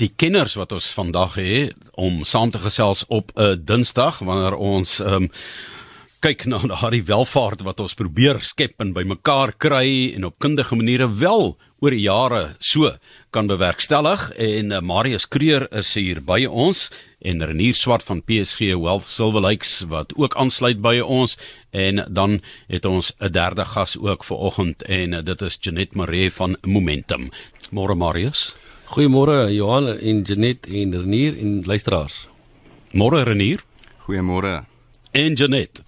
die kenners wat ons vandag het om saam te gesels op 'n uh, Dinsdag wanneer ons um, kyk na daardie welvaart wat ons probeer skep en bymekaar kry en op kundige maniere wel oor jare so kan bewerkstellig en uh, Marius Kreer is hier by ons en Renier Swart van PSG Wealth Silver Lakes wat ook aansluit by ons en dan het ons 'n derde gas ook vir oggend en uh, dit is Janet Maree van Momentum. Môre Marius. Goeiemôre Johan en Janet en Renier en luisteraars. Môre Renier. Goeiemôre. En Janet.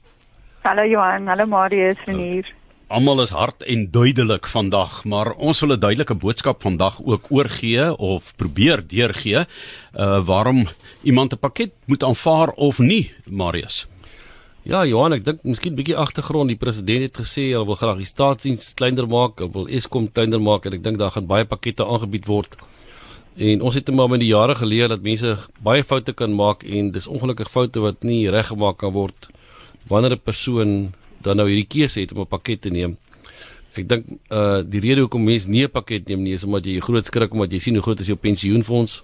Hallo Johan, hallo Marius Renier. Almal is hard en duidelik vandag, maar ons wil 'n duidelike boodskap vandag ook oorgee of probeer deurgee uh waarom iemand 'n pakket moet aanvaar of nie, Marius. Ja, Johan, ek dink miskien 'n bietjie agtergrond. Die president het gesê hy wil graag die staatsdiens kleiner maak, hy wil Eskom kleiner maak en ek dink daar gaan baie pakkette aangebied word. En ons het maar met die jare geleer dat mense baie foute kan maak en dis ongelukkig foute wat nie reggemaak kan word wanneer 'n persoon dan nou hierdie keuse het om 'n pakket te neem. Ek dink uh die rede hoekom mense nie 'n pakket neem nie is omdat jy groot skrik omdat jy sien hoe groot is jou pensioenfonds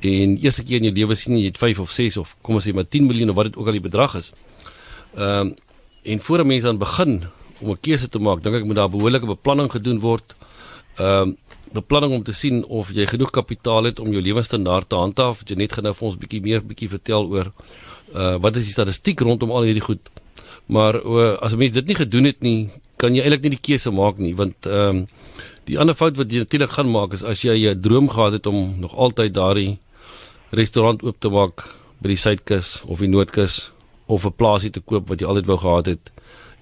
en eerste keer in jou lewe sien jy het 5 of 6 of kom ons sê maar 10 miljoen of wat dit ook al die bedrag is. Ehm uh, en voor 'n mens dan begin om 'n keuse te maak, dink ek moet daar behoorlike beplanning gedoen word. Ehm uh, beplanning om te sien of jy genoeg kapitaal het om jou lewensstandaard te handhaaf. Jy net genou vir ons bietjie meer bietjie vertel oor uh wat is die statistiek rondom al hierdie goed. Maar uh, as 'n mens dit nie gedoen het nie, kan jy eintlik nie die keuse maak nie want ehm um, die ander fout wat jy natuurlik gaan maak is as jy 'n droom gehad het om nog altyd daardie restaurant oop te maak by die suidkus of die noordkus of 'n plaasie te koop wat jy altyd wou gehad het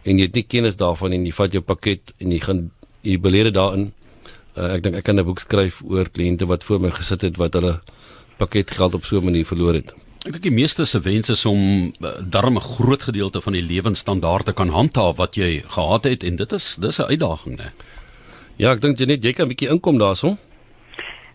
en jy het nie kennis daarvan en jy vat jou pakket en jy gaan jy belede daarin Uh, ek dink ek kan 'n boek skryf oor kliënte wat voor my gesit het wat hulle pakketgeld op so 'n manier verloor het. Ek dink die meeste se wens is om uh, darm 'n groot gedeelte van die lewensstandaarde kan handhaaf wat jy gehad het en dit is dis 'n uitdaging, né? Ja, ek dink jy net jy kan 'n bietjie inkom daarso.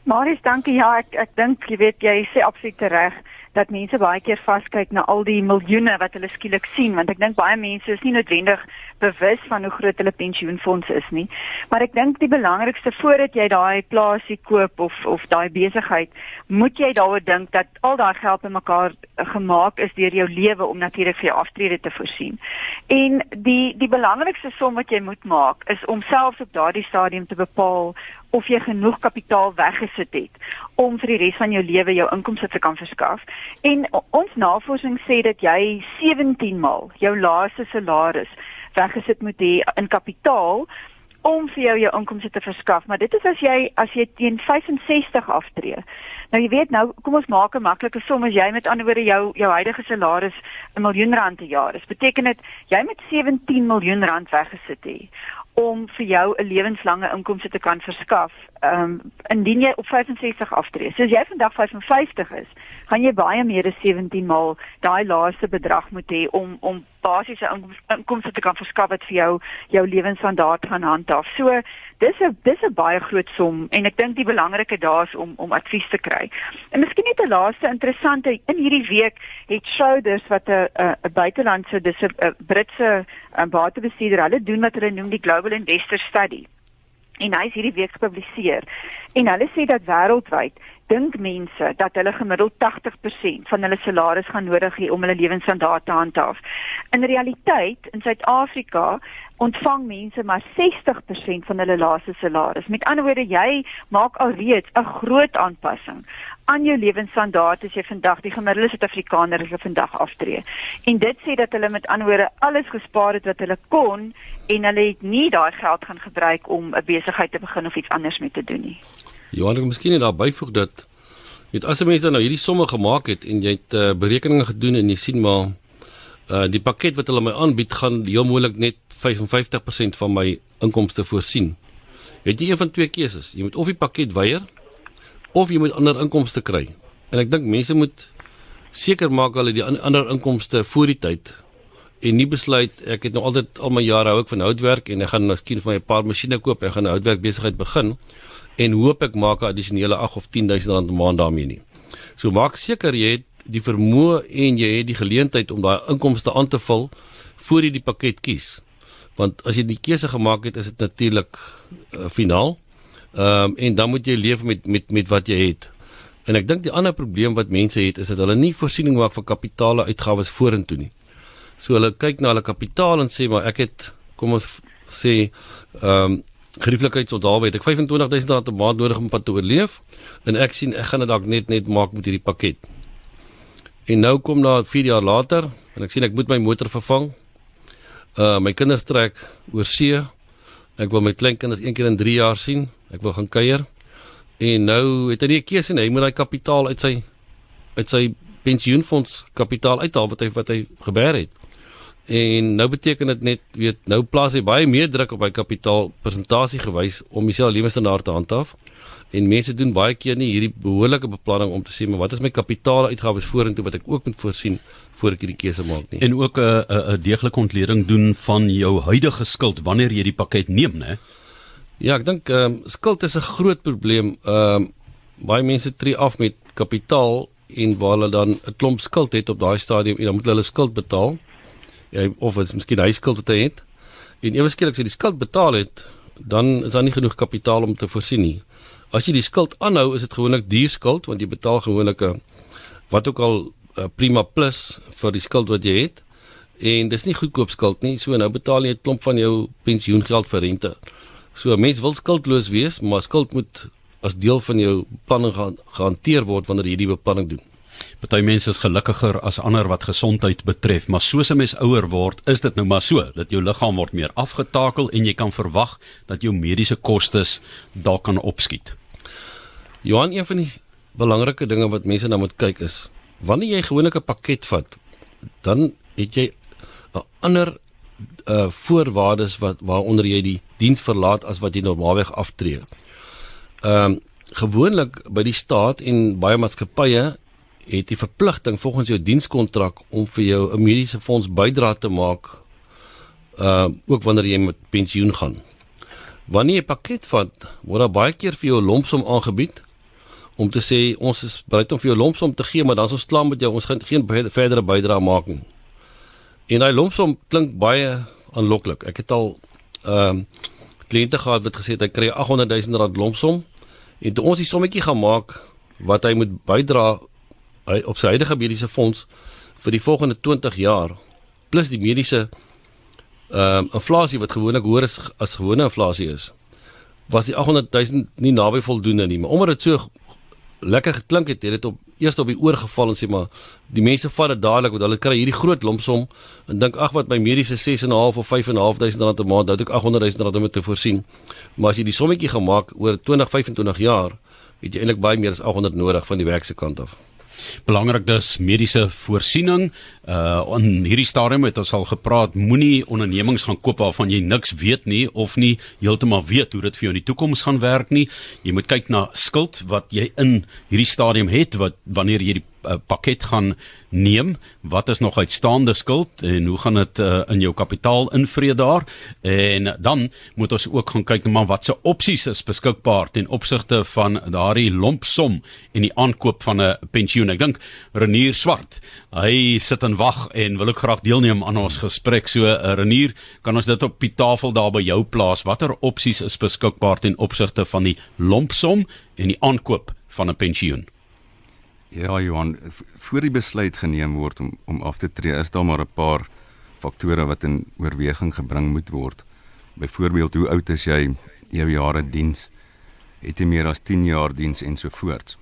Marius, dankie. Ja, ek ek dink jy weet jy sê absoluut reg dat mense baie keer vaskyk na al die miljoene wat hulle skielik sien want ek dink baie mense is nie noodwendig bewus van hoe groot hulle pensioenfonds is nie. Maar ek dink die belangrikste voordat jy daai plaasie koop of of daai besigheid, moet jy daaroor dink dat al daai geld bymekaar gemaak is deur jou lewe om natuurlik vir jou aftrede te voorsien. En die die belangrikste som wat jy moet maak is om selfs op daardie stadium te bepaal of jy genoeg kapitaal weggesit het om vir die res van jou lewe jou inkomste te kan verskaf. En ons navorsing sê dat jy 17 maal jou laaste salaris weggesit moet hê in kapitaal om vir jou jou inkomste te verskaf. Maar dit is as jy as jy teen 65 aftree. Nou jy weet nou, kom ons maak 'n maklike som as jy met ander woorde jou jou huidige salaris 'n miljoen rand per jaar is. Beteken dit jy met 17 miljoen rand weggesit hê om vir jou 'n lewenslange inkomste te kan verskaf. Ehm um, indien jy op 65 aftree. So as jy vandag 55 is, gaan jy baie meer as 17 maal daai laaste bedrag moet hê om om basiese inkomste te kan verskaf wat vir jou jou lewensstandaard gaan handhaaf. So dis 'n dis 'n baie groot som en ek dink die belangrike daar is om om advies te kry. En miskien net 'n laaste interessante in hierdie week het Schroders wat 'n 'n buitelandse dis 'n Britse batebestuurder, hulle doen wat hulle noem die Global Investor Study. En hy is hierdie week gepubliseer. En hulle sê dat wêreldwyd dink mense dat hulle gemiddeld 80% van hulle salaris gaan nodig hê om hulle lewensstandaard te handhaaf. In realiteit in Suid-Afrika ontvang mense maar 60% van hulle laaste salaris. Met ander woorde, jy maak alreeds 'n groot aanpassing aan jou lewensstandaard as jy vandag die gemiddelde Suid-Afrikaner is vandag aftree. En dit sê dat hulle met ander woorde alles gespaar het wat hulle kon en hulle het nie daai geld gaan gebruik om 'n besigheid te begin of iets anders mee te doen nie. Johan, ek miskien net daar byvoeg dat weet as 'n mens dan nou hierdie somme gemaak het en jy het uh, berekeninge gedoen en jy sien maar uh die pakket wat hulle my aanbied gaan heel moontlik net 55% van my inkomste voorsien. Het jy een van twee keuses. Jy moet of die pakket weier of jy moet ander inkomste kry. En ek dink mense moet seker maak hulle die ander inkomste voor die tyd en nie besluit ek het nou altyd al my jare hou ek van houtwerk en ek gaan miskien vir my 'n paar masjiene koop en gaan 'n houtwerk besigheid begin en hoop ek maak 'n addisionele 8 of 10000 rand 'n maand daarmee nie. So maak seker jy het die vermoë en jy het die geleentheid om daai inkomste aan te vul voor jy die pakket kies. Want as jy die keuse gemaak het, is dit natuurlik uh, finaal. Ehm um, en dan moet jy leef met met met wat jy het. En ek dink die ander probleem wat mense het is dat hulle nie voorsiening maak vir kapitaale uitgawes vorentoe nie. So hulle kyk na hulle kapitaal en sê maar ek het kom ons sê ehm um, gerieflikheidsonthaalwe het ek 25000 rand 'n maand nodig om pad te oorleef en ek sien ek gaan dit dalk net net maak met hierdie pakket. En nou kom daar 4 jaar later en ek sien ek moet my motor vervang. Uh my kinders trek oor see. Ek wil my kleinkinders een keer in 3 jaar sien. Ek wil gaan kuier. En nou het hy nie 'n keuse nie. Hy moet daai kapitaal uit sy uit sy pensioenfonds kapitaal uithaal wat hy wat hy gebeer het. En nou beteken dit net weet nou plaas hy baie meer druk op hy kapitaal persentasie gewys om dieselfde lewenstandaard te handhaaf. En mense doen baie keer nie hierdie behoorlike beplanning om te sê maar wat is my kapitaaluitgawes vorentoe wat ek ook moet voorsien voor ek hierdie keuse maak nie. En ook 'n 'n 'n deeglike ontleding doen van jou huidige skuld wanneer jy die pakket neem, né? Ja, ek dink ehm um, skuld is 'n groot probleem. Ehm um, baie mense tree af met kapitaal en waar hulle dan 'n klomp skuld het op daai stadium en dan moet hulle skuld betaal of dit is miskien hy skuld wat hy het. En ewe skielik as jy die skuld betaal het, dan is daar nie genoeg kapitaal om te voorsien nie. As jy die skuld aanhou, is dit gewoonlik duur skuld want jy betaal gewoonlik 'n wat ook al prima plus vir die skuld wat jy het. En dis nie goedkoop skuld nie. So nou betaal jy 'n klomp van jou pensioengeld vir rente. So 'n mens wil skuldloos wees, maar skuld moet as deel van jou beplanning gehanteer word wanneer jy hierdie beplanning doen. Party mense is gelukkiger as ander wat gesondheid betref, maar soos 'n mens ouer word, is dit nou maar so dat jou liggaam word meer afgetakel en jy kan verwag dat jou mediese kostes dalk kan opskiet. Johan, een van die belangrike dinge wat mense nou moet kyk is, wanneer jy gewoonlik 'n pakket vat, dan het jy 'n ander uh voorwaardes wat waaronder jy die diens verlaat as wat jy normaalweg aftree. Ehm um, gewoonlik by die staat en baie maatskappye het die verpligting volgens jou dienskontrak om vir jou 'n mediese fonds bydra te maak uh ook wanneer jy met pensioen gaan. Wanneer jy 'n pakket vat, word daar baie keer vir jou 'n lompsom aangebied om te sê ons is bereid om vir jou lompsom te gee, maar dan is ons klaar met jou, ons gaan geen verdere bydra maak nie. En daai lompsom klink baie aanloklik. Ek het al ehm uh, kliënte gehad wat gesê het hy kry 800 000 rand lompsom en toe ons die sommetjie gaan maak wat hy moet bydra op sy huidige mediese fonds vir die volgende 20 jaar plus die mediese ehm uh, inflasie wat gewoonlik hoër is as gewone inflasie is was die 800 000 nie naby voldoende nie. Maar omdat dit so lekker geklink het het dit op eers op die oor geval en sê maar die mense vat dit dadelik want hulle kry hierdie groot lompsom en dink ag wat my mediese 6 en 'n half of 5 en 'n half duisend rand 'n maand dan het ek 800 000 rand om te voorsien. Maar as jy die sommetjie gemaak oor 20 25 jaar het jy eintlik baie meer as 800 nodig van die werk se kant af Belangrik dis mediese voorsiening. Uh in hierdie stadium het ons al gepraat, moenie ondernemings gaan koop waarvan jy niks weet nie of nie heeltemal weet hoe dit vir jou in die toekoms gaan werk nie. Jy moet kyk na skuld wat jy in hierdie stadium het wat wanneer jy die uh, pakket gaan neem, wat is nog uitstaande skuld en hoe gaan dit uh, in jou kapitaal invreed daar? En dan moet ons ook gaan kyk na wat se opsies is beskikbaar ten opsigte van daardie lompsom en die aankoop van 'n pensioen. Ek dink Renier Swart, hy sit en wag en wil ook graag deelneem aan ons gesprek. So uh, Renier, kan ons dit op die tafel daar by jou plaas? Watter opsies is beskikbaar ten opsigte van die lompsom en die aankoop van 'n pensioen? Ja, Johan, voor die besluit geneem word om om af te tree, is daar maar 'n paar faktore wat in oorweging gebring moet word. Byvoorbeeld, hoe oud is jy? Jou jare diens? Het jy meer as 10 jaar diens en so voort?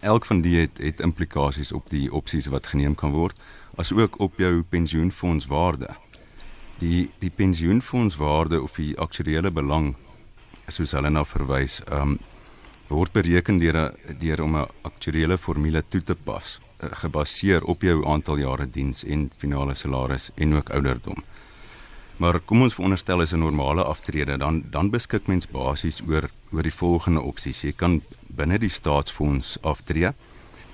Elk van die het het implikasies op die opsies wat geneem kan word, asook op jou pensioenfondswaarde. Die die pensioenfondswaarde of die aktuariële belang soos hulle na verwys, ehm um, word bereken deur deur om 'n aktuariële formule toe te pas eh, gebaseer op jou aantal jare diens en finale salaris en ook ouderdom. Maar kom ons veronderstel is 'n normale aftrede dan dan beskik mens basies oor oor die volgende opsies. Jy kan binne die staatsfonds aftree.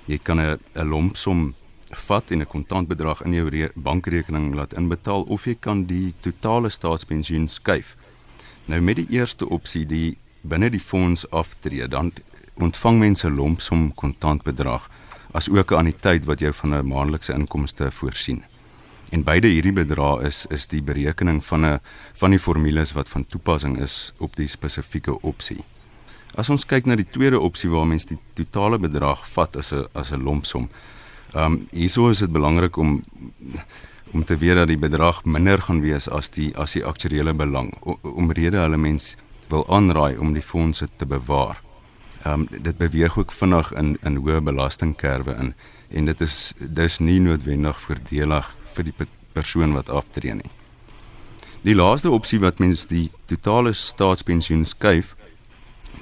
Jy kan 'n 'n lompsom vat en 'n kontantbedrag in jou bankrekening laat inbetaal of jy kan die totale staatspensioen skuif. Nou met die eerste opsie die binne die fonds aftree, dan ontvang mense lompsom kontantbedrag as ook 'n anniteit wat jou van 'n maandelikse inkomste voorsien. En beide hierdie bedrae is is die berekening van 'n van die formules wat van toepassing is op die spesifieke opsie. As ons kyk na die tweede opsie waar mens die totale bedrag vat as 'n as 'n lompsom. Ehm um, hierso is dit belangrik om om te weet dat die bedrag minder gaan wees as die as die aktuele belang omrede hulle mens wil aanraai om die fondse te bewaar. Ehm um, dit beweeg ook vinnig in in hoë belastingkerwe in en dit is dis nie noodwendig voordelig vir die persoon wat aftree nie. Die laaste opsie wat mens die totale staatspensioen skuif,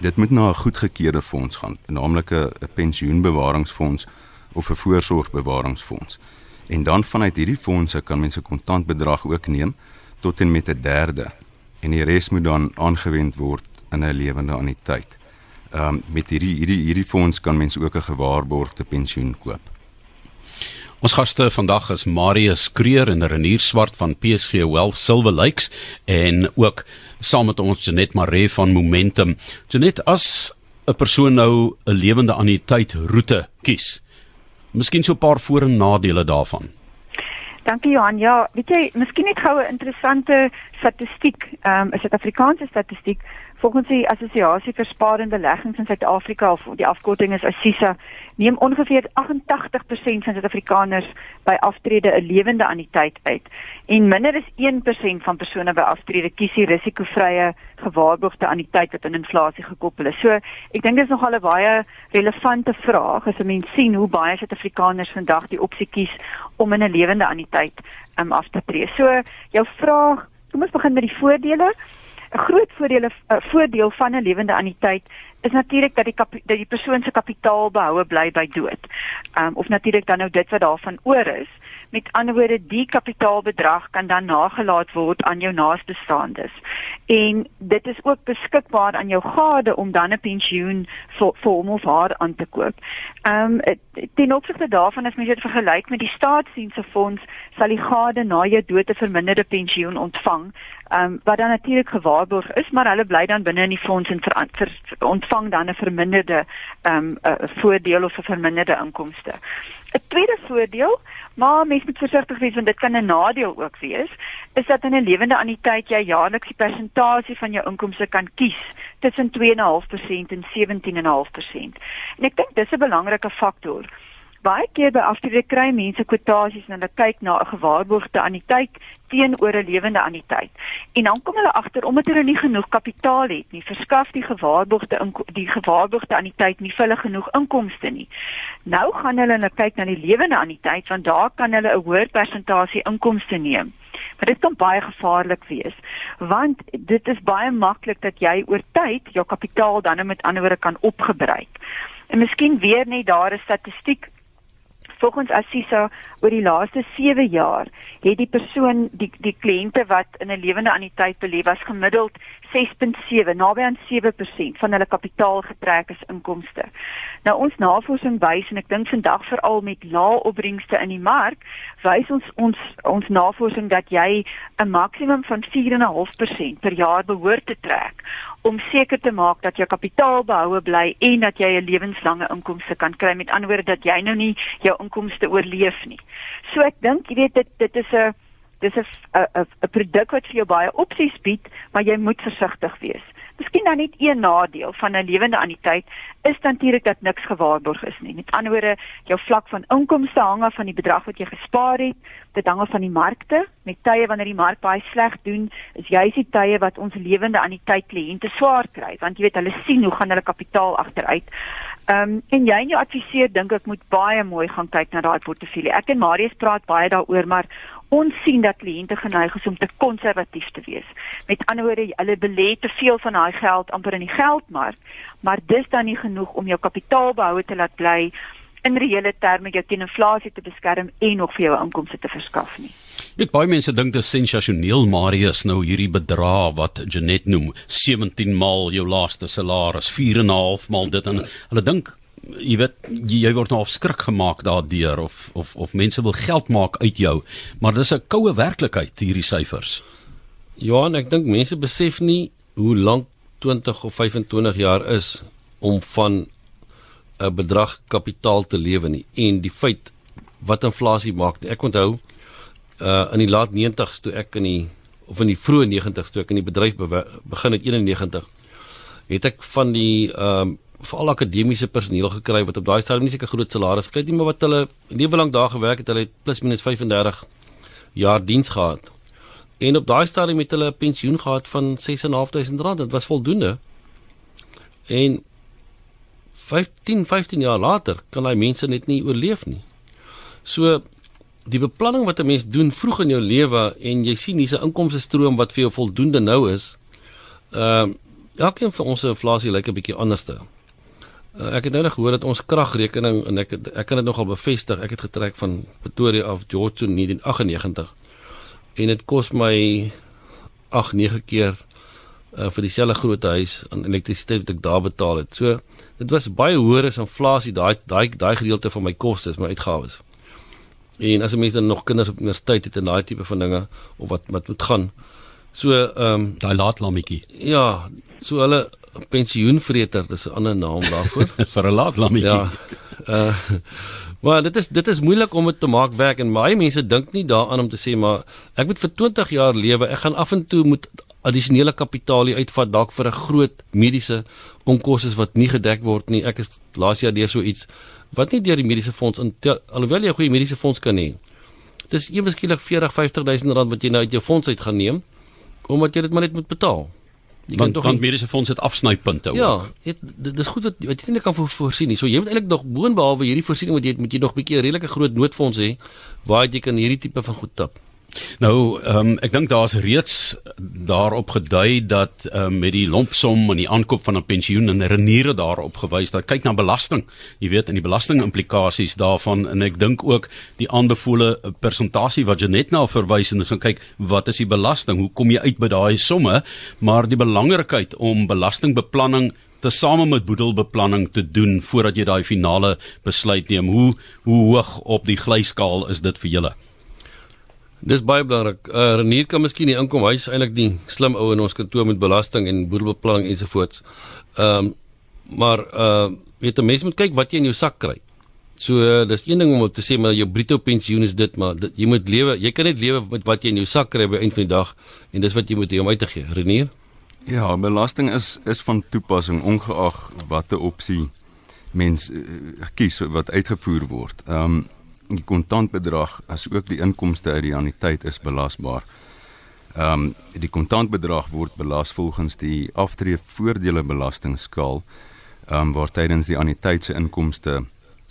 dit moet na 'n goedgekeurde fonds gaan, naamlik 'n pensioenbewaringsfonds of 'n voorsorgbewaringsfonds. En dan vanuit hierdie fondse kan mense kontantbedrag ook neem tot en met 'n derde en die res moet dan aangewend word in 'n lewende anniteit. Ehm um, met hierdie hierdie hierdie fonds kan mense ook 'n gewaarborgde pensioen koop. Ons gaste vandag is Marius Kreer en Renier Swart van PSG Wealth Silver Lakes en ook saam met ons Janet Maree van Momentum. Janet, as 'n persoon nou 'n lewende anniteit roete kies, Miskien so 'n paar voor en nadele daarvan. Dankie Johan. Ja, weet jy, miskien net gou 'n interessante statistiek, ehm um, 'n Suid-Afrikaanse statistiek Volgens die Assosiasie vir Sparende Beleggings in Suid-Afrika of die afkorting is ASISA, neem ongeveer 88% van Suid-Afrikaners by aftrede 'n lewende anniteit uit en minder as 1% van persone by aftrede kies die risikovrye gewaarborgde anniteit wat aan inflasie gekoppel is. So, ek dink dit is nogal 'n baie relevante vraag as 'n mens sien hoe baie Suid-Afrikaners vandag die opsie kies om in 'n lewende anniteit um, af te tree. So, jou vraag, kom ons begin met die voordele. 'n groot voordeel 'n uh, voordeel van 'n lewende anniteit is natuurlik dat die dat die persoon se kapitaal behoue bly by dood. Ehm um, of natuurlik dan nou dit wat daarvan oor is. Met ander woorde, die kapitaalbedrag kan dan nagelaat word aan jou naastebestaandes. En dit is ook beskikbaar aan jou gade om dan 'n pensioen vir vir hom of haar aan te koop. Ehm um, ten opsigte daarvan as mens dit vergelyk met die staatsdienste fonds, sal die gade na jou dood 'n verminderde pensioen ontvang um, wat dan natuurlik gewaarborg is, maar hulle bly dan binne in die fonds en ver, ver, ontvang dan 'n verminderde ehm um, voordeel of 'n verminderde inkomste. 'n Tweede voordeel, maar mens moet versigtig wees want dit kan 'n nadeel ook wees, is dat in 'n lewende anniteit jy jaarliks die persentasie van jou inkomste kan kies tussen 2.5% en 17.5%. En ek dink dis 'n belangrike faktor baie keer by aftrede kry mense kwotasies en hulle kyk na 'n gewaarborgde anniteit teenoor 'n lewende anniteit. En dan kom hulle agter omdat hulle nie genoeg kapitaal het nie, verskaf die gewaarborgde die gewaarborgde anniteit nie vir hulle genoeg inkomste nie. Nou gaan hulle en kyk na die lewende anniteit want daar kan hulle 'n hoër persentasie inkomste neem. Maar dit kan baie gevaarlik wees want dit is baie maklik dat jy oor tyd jou kapitaal dan met ander woorde kan opgebruik. En miskien weer net daar 'n statistiek volgens Assisa oor die laaste 7 jaar het die persoon die die kliënte wat in 'n lewende anniteit belê was gemiddeld 6.7 naby aan 7% van hulle kapitaal getrek as inkomste. Nou ons navorsing wys en ek dink vandag veral met lae opbrengste in die mark, wys ons ons ons navorsing dat jy 'n maksimum van 4.5% per jaar behoort te trek om seker te maak dat jou kapitaal behoue bly en dat jy 'n lewenslange inkomste kan kry met ander woorde dat jy nou nie jou inkomste oorleef nie. So ek dink jy weet dit dit is 'n dis 'n 'n 'n produk wat vir jou baie opsies bied, maar jy moet versigtig wees. Miskien dan net een nadeel van 'n lewende anniteit is natuurlik dat niks gewaarborg is nie. Met ander woorde, jou vlak van inkomste hang af van die bedrag wat jy gespaar het. Dit hang af van die markte. Met tye wanneer die mark baie sleg doen, is juis die tye wat ons lewende anniteit kliënte swaar kry, want jy weet hulle sien hoe gaan hulle kapitaal agteruit. Ehm um, en jy en jou adviseur dink ek moet baie mooi gaan kyk na daai portefeulje. Ek en Marius praat baie daaroor, maar ons sien dat kliënte geneig is om te konservatief te wees. Met ander woorde, hulle belê te veel van daai geld amper in die geldmark, maar dis dan nie genoeg om jou kapitaalbehoue te laat bly in reële terme jou teen inflasie te beskerm en nog vir jou inkomste te verskaf nie. Dit baie mense dink dit is sensasioneel Marius nou hierdie bedrag wat Janet noem 17 maal jou laaste salaris 4 en 'n half maal dit en hulle dink jy weet jy word nou afskrik gemaak daardeur of of of mense wil geld maak uit jou. Maar dis 'n koue werklikheid hierdie syfers. Johan ek dink mense besef nie hoe lank 20 of 25 jaar is om van 'n bedrag kapitaal te lewe nie. En die feit wat inflasie maak ek onthou uh in die laat 90s toe ek in die of in die vroeë 90s toe ek in die bedryf begin het 91 het ek van die ehm um, veral akademiese personeel gekry wat op daai stadium nie seker groot salarisse kry nie, maar wat hulle lewe lank daar gewerk het, hulle het plus minus 35 jaar diens gehad. En op daai stadium het hulle 'n pensioen gehad van 6.500 rand. Dit was voldoende. En 15 15 jaar later kan daai mense net nie oorleef nie. So die beplanning wat 'n mens doen vroeg in jou lewe en jy sien hier's 'n inkomste stroom wat vir jou voldoende nou is. Ehm uh, elkeen van ons inflasie lyk 'n bietjie anderste. Uh, ek het nou net gehoor dat ons kragrekening en ek ek kan dit nogal bevestig. Ek het getrek van Pretoria af George to 1998 en dit kos my 8 9 keer uh, vir dieselfde groot huis aan elektrisiteit wat ek daar betaal het. So dit was baie hoër as inflasie daai daai daai gedeelte van my kostes, my uitgawes. En as 'n mens dan nog kinders op universiteit het en daai tipe van dinge of wat wat moet gaan. So ehm um, daai laat lammetjie. Ja, so hulle pensioenvreter, dis 'n ander naam daarvoor. vir 'n laat lammetjie. Ja. Uh Maar dit is dit is moeilik om dit te maak werk en baie mense dink nie daaraan om te sê maar ek moet vir 20 jaar lewe. Ek gaan af en toe moet addisionele kapitaal uitvat dalk vir 'n groot mediese onkoste wat nie gedek word nie. Ek is laas jaar deur so iets wat nie deur die mediese fonds in alhoewel jy 'n goeie mediese fonds kan hê. Dis eweskielik 40 50000 rand wat jy nou uit jou fonds uit gaan neem omdat jy dit maar net moet betaal. Jy kan tog want mediese fonds het afsnypunte ja, ook. Ja, dit is goed wat wat jy nie kan voorsien nie. So jy moet eintlik nog boonbehalwe hierdie voorsiening wat jy het, moet jy nog 'n bietjie 'n redelike groot noodfonds hê waar jy kan hierdie tipe van goed tap. Nou, ehm um, ek dink daar's reeds daarop gedui dat ehm um, met die lompsom en die aankoop van 'n pensioen en reniere daarop gewys dat kyk na belasting. Jy weet, en die belastingimplikasies daarvan en ek dink ook die aanbevole persentasie wat jy net na verwys en gaan kyk wat is die belasting? Hoe kom jy uit by daai somme? Maar die belangrikheid om belastingbeplanning te same met boedelbeplanning te doen voordat jy daai finale besluit neem. Hoe hoe hoog op die glyskaal is dit vir julle? Dis baie belangrik. Uh Renier kan miskien nie inkom huis eintlik die slim ou in ons kantoor met belasting en boedelbeplanning ensovoorts. Ehm um, maar uh weet 'n mens moet kyk wat jy in jou sak kry. So uh, dis een ding om te sê maar jou bruto pensioen is dit maar dit, jy moet lewe, jy kan net lewe met wat jy in jou sak kry by eind van die dag en dis wat jy moet hê om uit te gee. Renier? Ja, belasting is is van toepassing ongeag watter opsie mens uh, kies wat uitgevoer word. Ehm um, die kontantbedrag as ook die inkomste uit die anniteit is belasbaar. Ehm um, die kontantbedrag word belas volgens die aftree voordele belastingskaal ehm um, waar tydens die anniteit se inkomste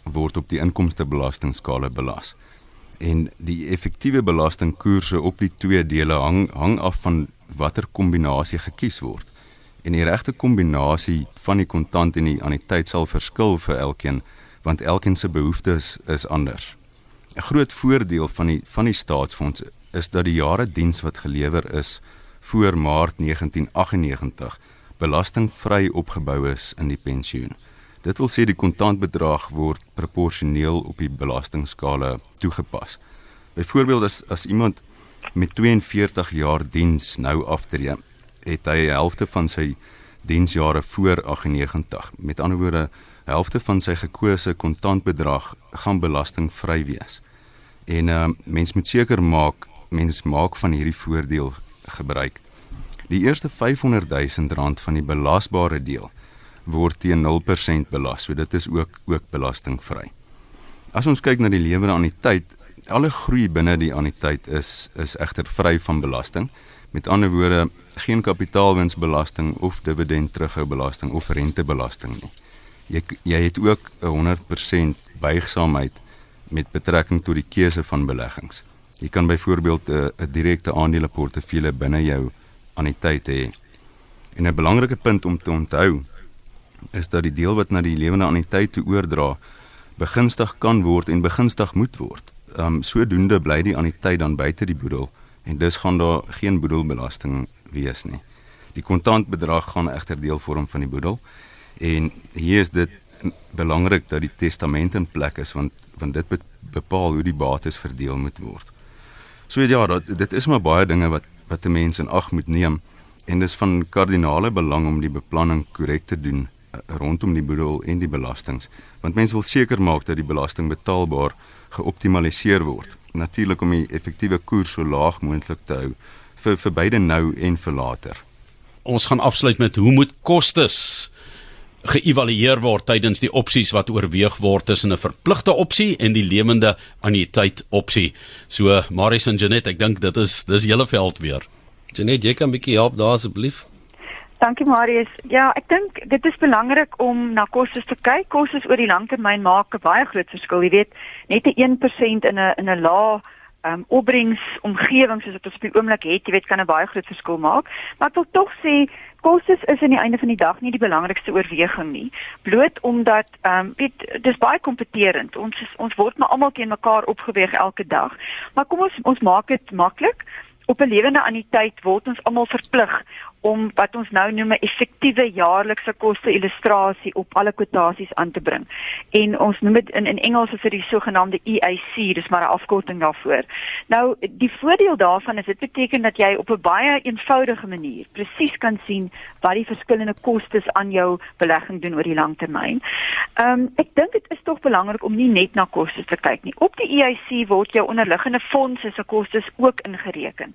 word op die inkomstebelastingskale belas. En die effektiewe belastingkoerse op die twee dele hang hang af van watter kombinasie gekies word. En die regte kombinasie van die kontant en die anniteit sal verskil vir elkeen want elkeen se behoeftes is anders. 'n groot voordeel van die van die staatsfonds is dat die jare diens wat gelewer is voor Maart 1998 belastingvry opgebou is in die pensioen. Dit wil sê die kontantbedrag word proporsioneel op die belastingskale toegepas. Byvoorbeeld as as iemand met 42 jaar diens nou aftree, het hy die helfte van sy diensjare voor 98. Met ander woorde, helfte van sy gekose kontantbedrag gaan belastingvry wees. En uh mens moet seker maak mens maak van hierdie voordeel gebruik. Die eerste 500 000 rand van die belasbare deel word teen 0% belas. So dit is ook ook belastingvry. As ons kyk na die lewende anniteit, alle groei binne die anniteit is is egter vry van belasting. Met ander woorde, geen kapitaalwinsbelasting of dividend terughoubelasting of rentebelasting nie. Jy jy het ook 'n 100% buigsaamheid met betrekking tot die keuse van beleggings. Jy kan byvoorbeeld 'n uh, 'n direkte aandeleportefeulje binne jou anniteit hê. En 'n belangrike punt om te onthou is dat die deel wat na die lewende anniteit toe oordra begunstig kan word en begunstig moet word. Um sodoende bly die anniteit dan buite die boedel en dus gaan daar geen boedelbelasting wees nie. Die kontantbedrag gaan egter deel vorm van die boedel en hier is dit belangrik dat die testament in plek is want want dit bepaal hoe die bates verdeel moet word. So ja, dat, dit is maar baie dinge wat wat 'n mens in ag moet neem en dis van kardinale belang om die beplanning korrek te doen uh, rondom die boedel en die belastings want mense wil seker maak dat die belasting betaalbaar geoptimaliseer word. Natuurlik om die effektiewe koers so laag moontlik te hou vir vir beide nou en vir later. ons gaan afsluit met hoe moet kostes geëvalueer word tydens die opsies wat oorweeg word tussen 'n verpligte opsie en die lewende anniteit opsie. So Marius en Janet, ek dink dit is dis julle veld weer. Janet, jy kan 'n bietjie help daar asseblief. Dankie Marius. Ja, ek dink dit is belangrik om na kostes te kyk. Kostes oor die langtermyn maak 'n baie groot verskil. Jy weet, net 'n 1% in 'n in 'n lae um, opbrengsomgewing soos wat ons op die oomblik het, jy weet, kan 'n baie groot verskil maak. Maar ek wil tog sê kostes is aan die einde van die dag nie die belangrikste oorweging nie. Bloot omdat ehm um, weet dis baie kompeterend. Ons is, ons word maar almal teen mekaar opgeweeg elke dag. Maar kom ons ons maak dit maklik. Op 'n lewende anniteit word ons almal verplig om wat ons nou noem 'n effektiewe jaarlikse koste illustrasie op alle kwotasies aan te bring. En ons noem dit in in Engels is dit die sogenaamde EIC, dis maar 'n afkorting daarvoor. Nou die voordeel daarvan is dit beteken dat jy op 'n baie eenvoudige manier presies kan sien wat die verskillende kostes aan jou belegging doen oor die lang termyn. Ehm um, ek dink dit is tog belangrik om nie net na kostes te kyk nie. Op die EIC word jou onderliggende fondse se kostes ook ingereken.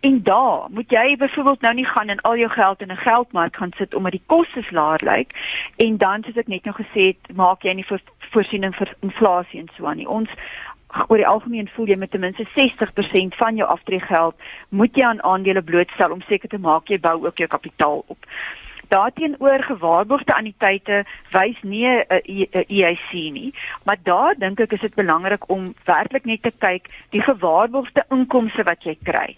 En daar moet jy byvoorbeeld nou nie gaan en al jou geld in 'n geldmark gaan sit omdat die kostes laag lyk en dan soos ek net nou gesê het, maak jy nie vir voorsiening vir inflasie en so aan nie. Ons oor die algemeen voel jy met ten minste 60% van jou aftreegeld moet jy aan aandele blootstel om seker te maak jy bou ook jou kapitaal op. Daarteenoor gewaarborgde anniteite wys nie 'n EIC nie, maar daar dink ek is dit belangrik om werklik net te kyk die gewaarborgde inkomste wat jy kry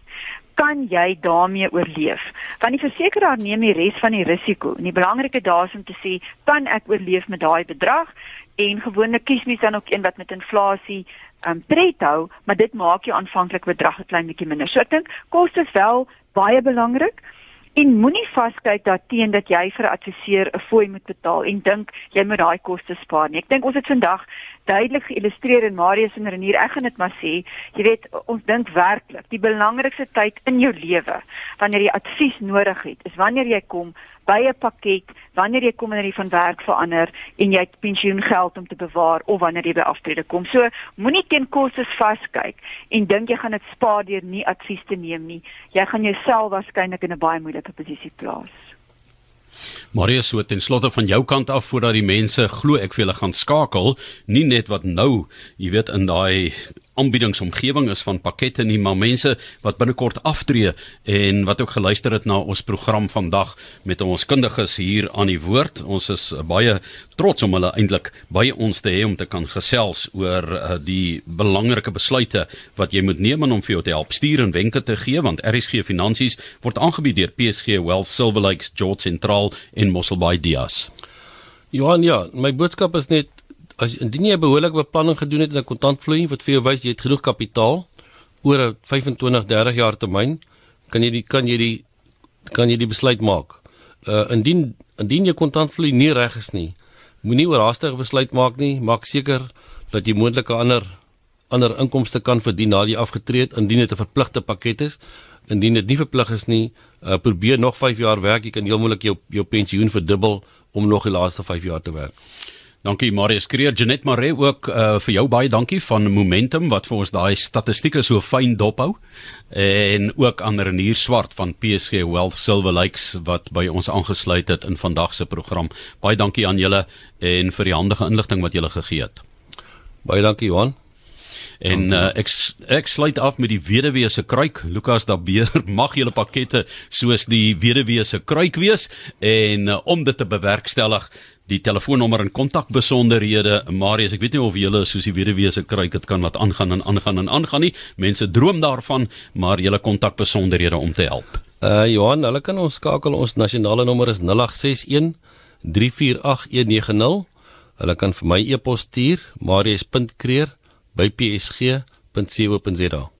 kan jy daarmee oorleef? Want die versekeraar neem die res van die risiko. En die belangrike daar is om te sê, kan ek oorleef met daai bedrag? En gewoonlik kies mens dan ook een wat met inflasie um tred hou, maar dit maak jou aanvanklike bedrag 'n klein bietjie minder. So ek dink kostes wel baie belangrik. En moenie vaskyk daarteen dat jy vir 'n adviseur 'n fooi moet betaal en dink jy moet daai koste spaar nie. Ek dink ons het vandag duidelik geïllustreer in Marius en Renier. Ek gaan dit maar sê, jy weet, ons dink werklik die belangrikste tyd in jou lewe wanneer jy advies nodig het, is wanneer jy kom by 'n pakket, wanneer jy kom wanneer jy van werk verander en jy het pensioengeld om te bewaar of wanneer jy by aftrede kom. So, moenie teen kostes vaskyk en dink jy gaan dit spaar deur nie advies te neem nie. Jy gaan jouself waarskynlik in 'n baie moeilike posisie plaas. Marius, so ten slotte van jou kant af voordat die mense glo ek vir hulle gaan skakel, nie net wat nou, jy weet in daai aanbiedingsomgewing is van pakkette nie, maar mense wat binnekort aftree en wat ook geluister het na ons program vandag met ons kundiges hier aan die woord. Ons is baie trots om hulle eintlik by ons te hê om te kan gesels oor uh, die belangrike besluite wat jy moet neem om vir jou te help stuur en wenke te gee want RSG Finansies word aangebied deur PSG Wealth Silver Lakes George Central in Mosselbaai Dias. Johan, ja, my boodskap is net as indien jy behoorlike beplanning gedoen het in 'n kontantvloei wat vir jou wys jy het genoeg kapitaal oor 'n 25, 30 jaar termyn, kan jy die kan jy die kan jy die besluit maak. Uh indien indien jou kontantvloei nie reg is nie, moenie oorhaastige besluit maak nie. Maak seker dat jy moontlike ander ander inkomste kan verdien nadat jy afgetree het indien dit 'n verpligte pakket is. Indien dit nie verplig is nie, uh, probeer nog 5 jaar werk. Jy kan heel moontlik jou jou pensioen verdubbel om nog die laaste 5 jaar te werk. Dankie Marius Kreer, Janet Maree ook uh, vir jou baie dankie van Momentum wat vir ons daai statistieke so fyn dophou en ook aan Renier Swart van PSG Wealth Silver Lakes wat by ons aangesluit het in vandag se program. Baie dankie aan julle en vir die handige inligting wat julle gegee het. Baie dankie Johan. En uh, ek ek sluit af met die weduwee se kruik. Lukas Dabeer mag julle pakkette soos die weduwee se kruik wees? En uh, om dit te bewerkstellig die telefoonnommer en kontakbesonderhede. Marius ek weet nie of julle soos die weduwee se kruik dit kan laat aangaan en aangaan en aangaan nie. Mense droom daarvan maar julle kontakbesonderhede om te help. Uh Johan hulle kan ons skakel. Ons nasionale nommer is 0861 348190 hulle kan vir my e-pos stuur marius.kreer by psg.co.za